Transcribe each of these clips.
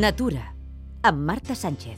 Natura, amb Marta Sánchez.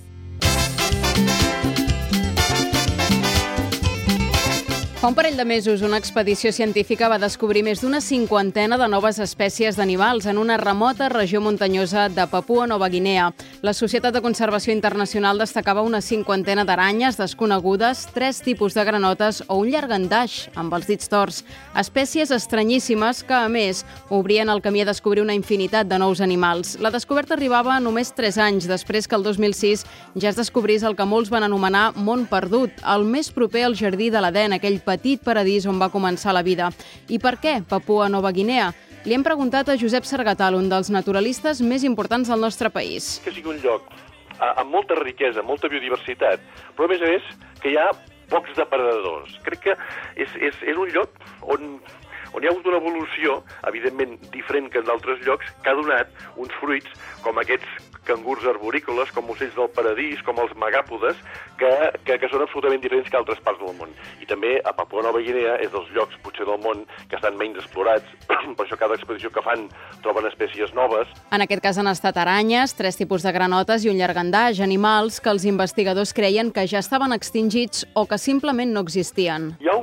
Fa un parell de mesos, una expedició científica va descobrir més d'una cinquantena de noves espècies d'animals en una remota regió muntanyosa de Papua Nova Guinea. La Societat de Conservació Internacional destacava una cinquantena d'aranyes desconegudes, tres tipus de granotes o un llargandaix amb els dits torts. Espècies estranyíssimes que, a més, obrien el camí a descobrir una infinitat de nous animals. La descoberta arribava només 3 anys després que el 2006 ja es descobrís el que molts van anomenar món perdut, el més proper al jardí de l'Aden, aquell petit paradís on va començar la vida. I per què Papua Nova Guinea? Li hem preguntat a Josep Sargatal, un dels naturalistes més importants del nostre país. Que sigui un lloc amb molta riquesa, molta biodiversitat, però a més a més que hi ha pocs depredadors. Crec que és, és, és un lloc on on hi ha hagut una evolució, evidentment diferent que en d'altres llocs, que ha donat uns fruits com aquests cangurs arborícoles, com ocells del paradís, com els megàpodes, que, que, que són absolutament diferents que altres parts del món. I també a Papua Nova Guinea és dels llocs, potser del món, que estan menys explorats, per això cada expedició que fan troben espècies noves. En aquest cas han estat aranyes, tres tipus de granotes i un llargandaix, animals que els investigadors creien que ja estaven extingits o que simplement no existien. Hi ha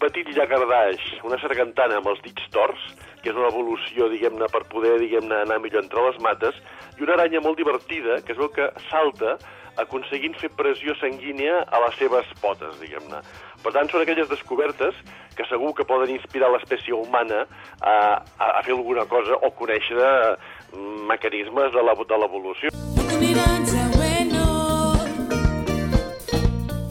petit llagardaix, una sargantana amb els dits torts, que és una evolució, diguem-ne, per poder, diguem-ne, anar millor entre les mates, i una aranya molt divertida, que es veu que salta aconseguint fer pressió sanguínia a les seves potes, diguem-ne. Per tant, són aquelles descobertes que segur que poden inspirar l'espècie humana a, a, fer alguna cosa o conèixer mecanismes de l'evolució.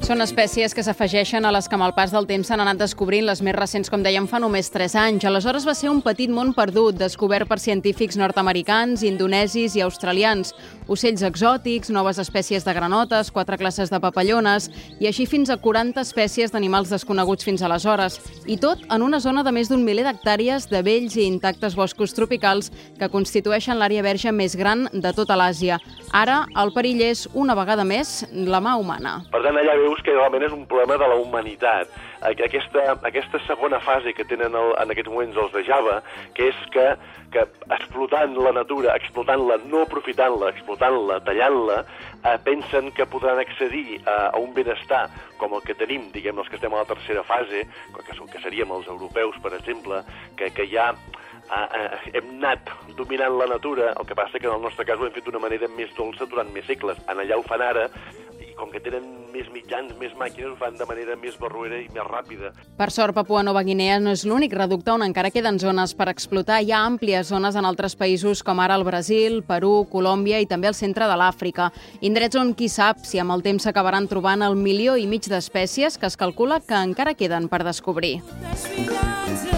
Són espècies que s'afegeixen a les que amb el pas del temps s'han anat descobrint, les més recents, com dèiem, fa només 3 anys. Aleshores va ser un petit món perdut, descobert per científics nord-americans, indonesis i australians. Ocells exòtics, noves espècies de granotes, quatre classes de papallones i així fins a 40 espècies d'animals desconeguts fins aleshores. I tot en una zona de més d'un miler d'hectàrees de vells i intactes boscos tropicals que constitueixen l'àrea verge més gran de tota l'Àsia. Ara, el perill és, una vegada més, la mà humana. Per tant, allà veus que realment és un problema de la humanitat. Aquesta, aquesta segona fase que tenen el, en aquests moments els de Java, que és que, que explotant la natura, explotant-la, no aprofitant-la, explotant-la, tallant-la, eh, pensen que podran accedir a, a un benestar com el que tenim, diguem els que estem a la tercera fase, que, que seríem els europeus, per exemple, que, que ja eh, eh, hem anat dominant la natura, el que passa que en el nostre cas ho hem fet d'una manera més dolça durant més segles. En allà ho fan ara, com que tenen més mitjans, més màquines, ho fan de manera més barruera i més ràpida. Per sort, Papua Nova Guinea no és l'únic reducte on encara queden zones per explotar. Hi ha àmplies zones en altres països, com ara el Brasil, Perú, Colòmbia i també el centre de l'Àfrica. Indrets on qui sap si amb el temps s'acabaran trobant el milió i mig d'espècies que es calcula que encara queden per descobrir. Desfilats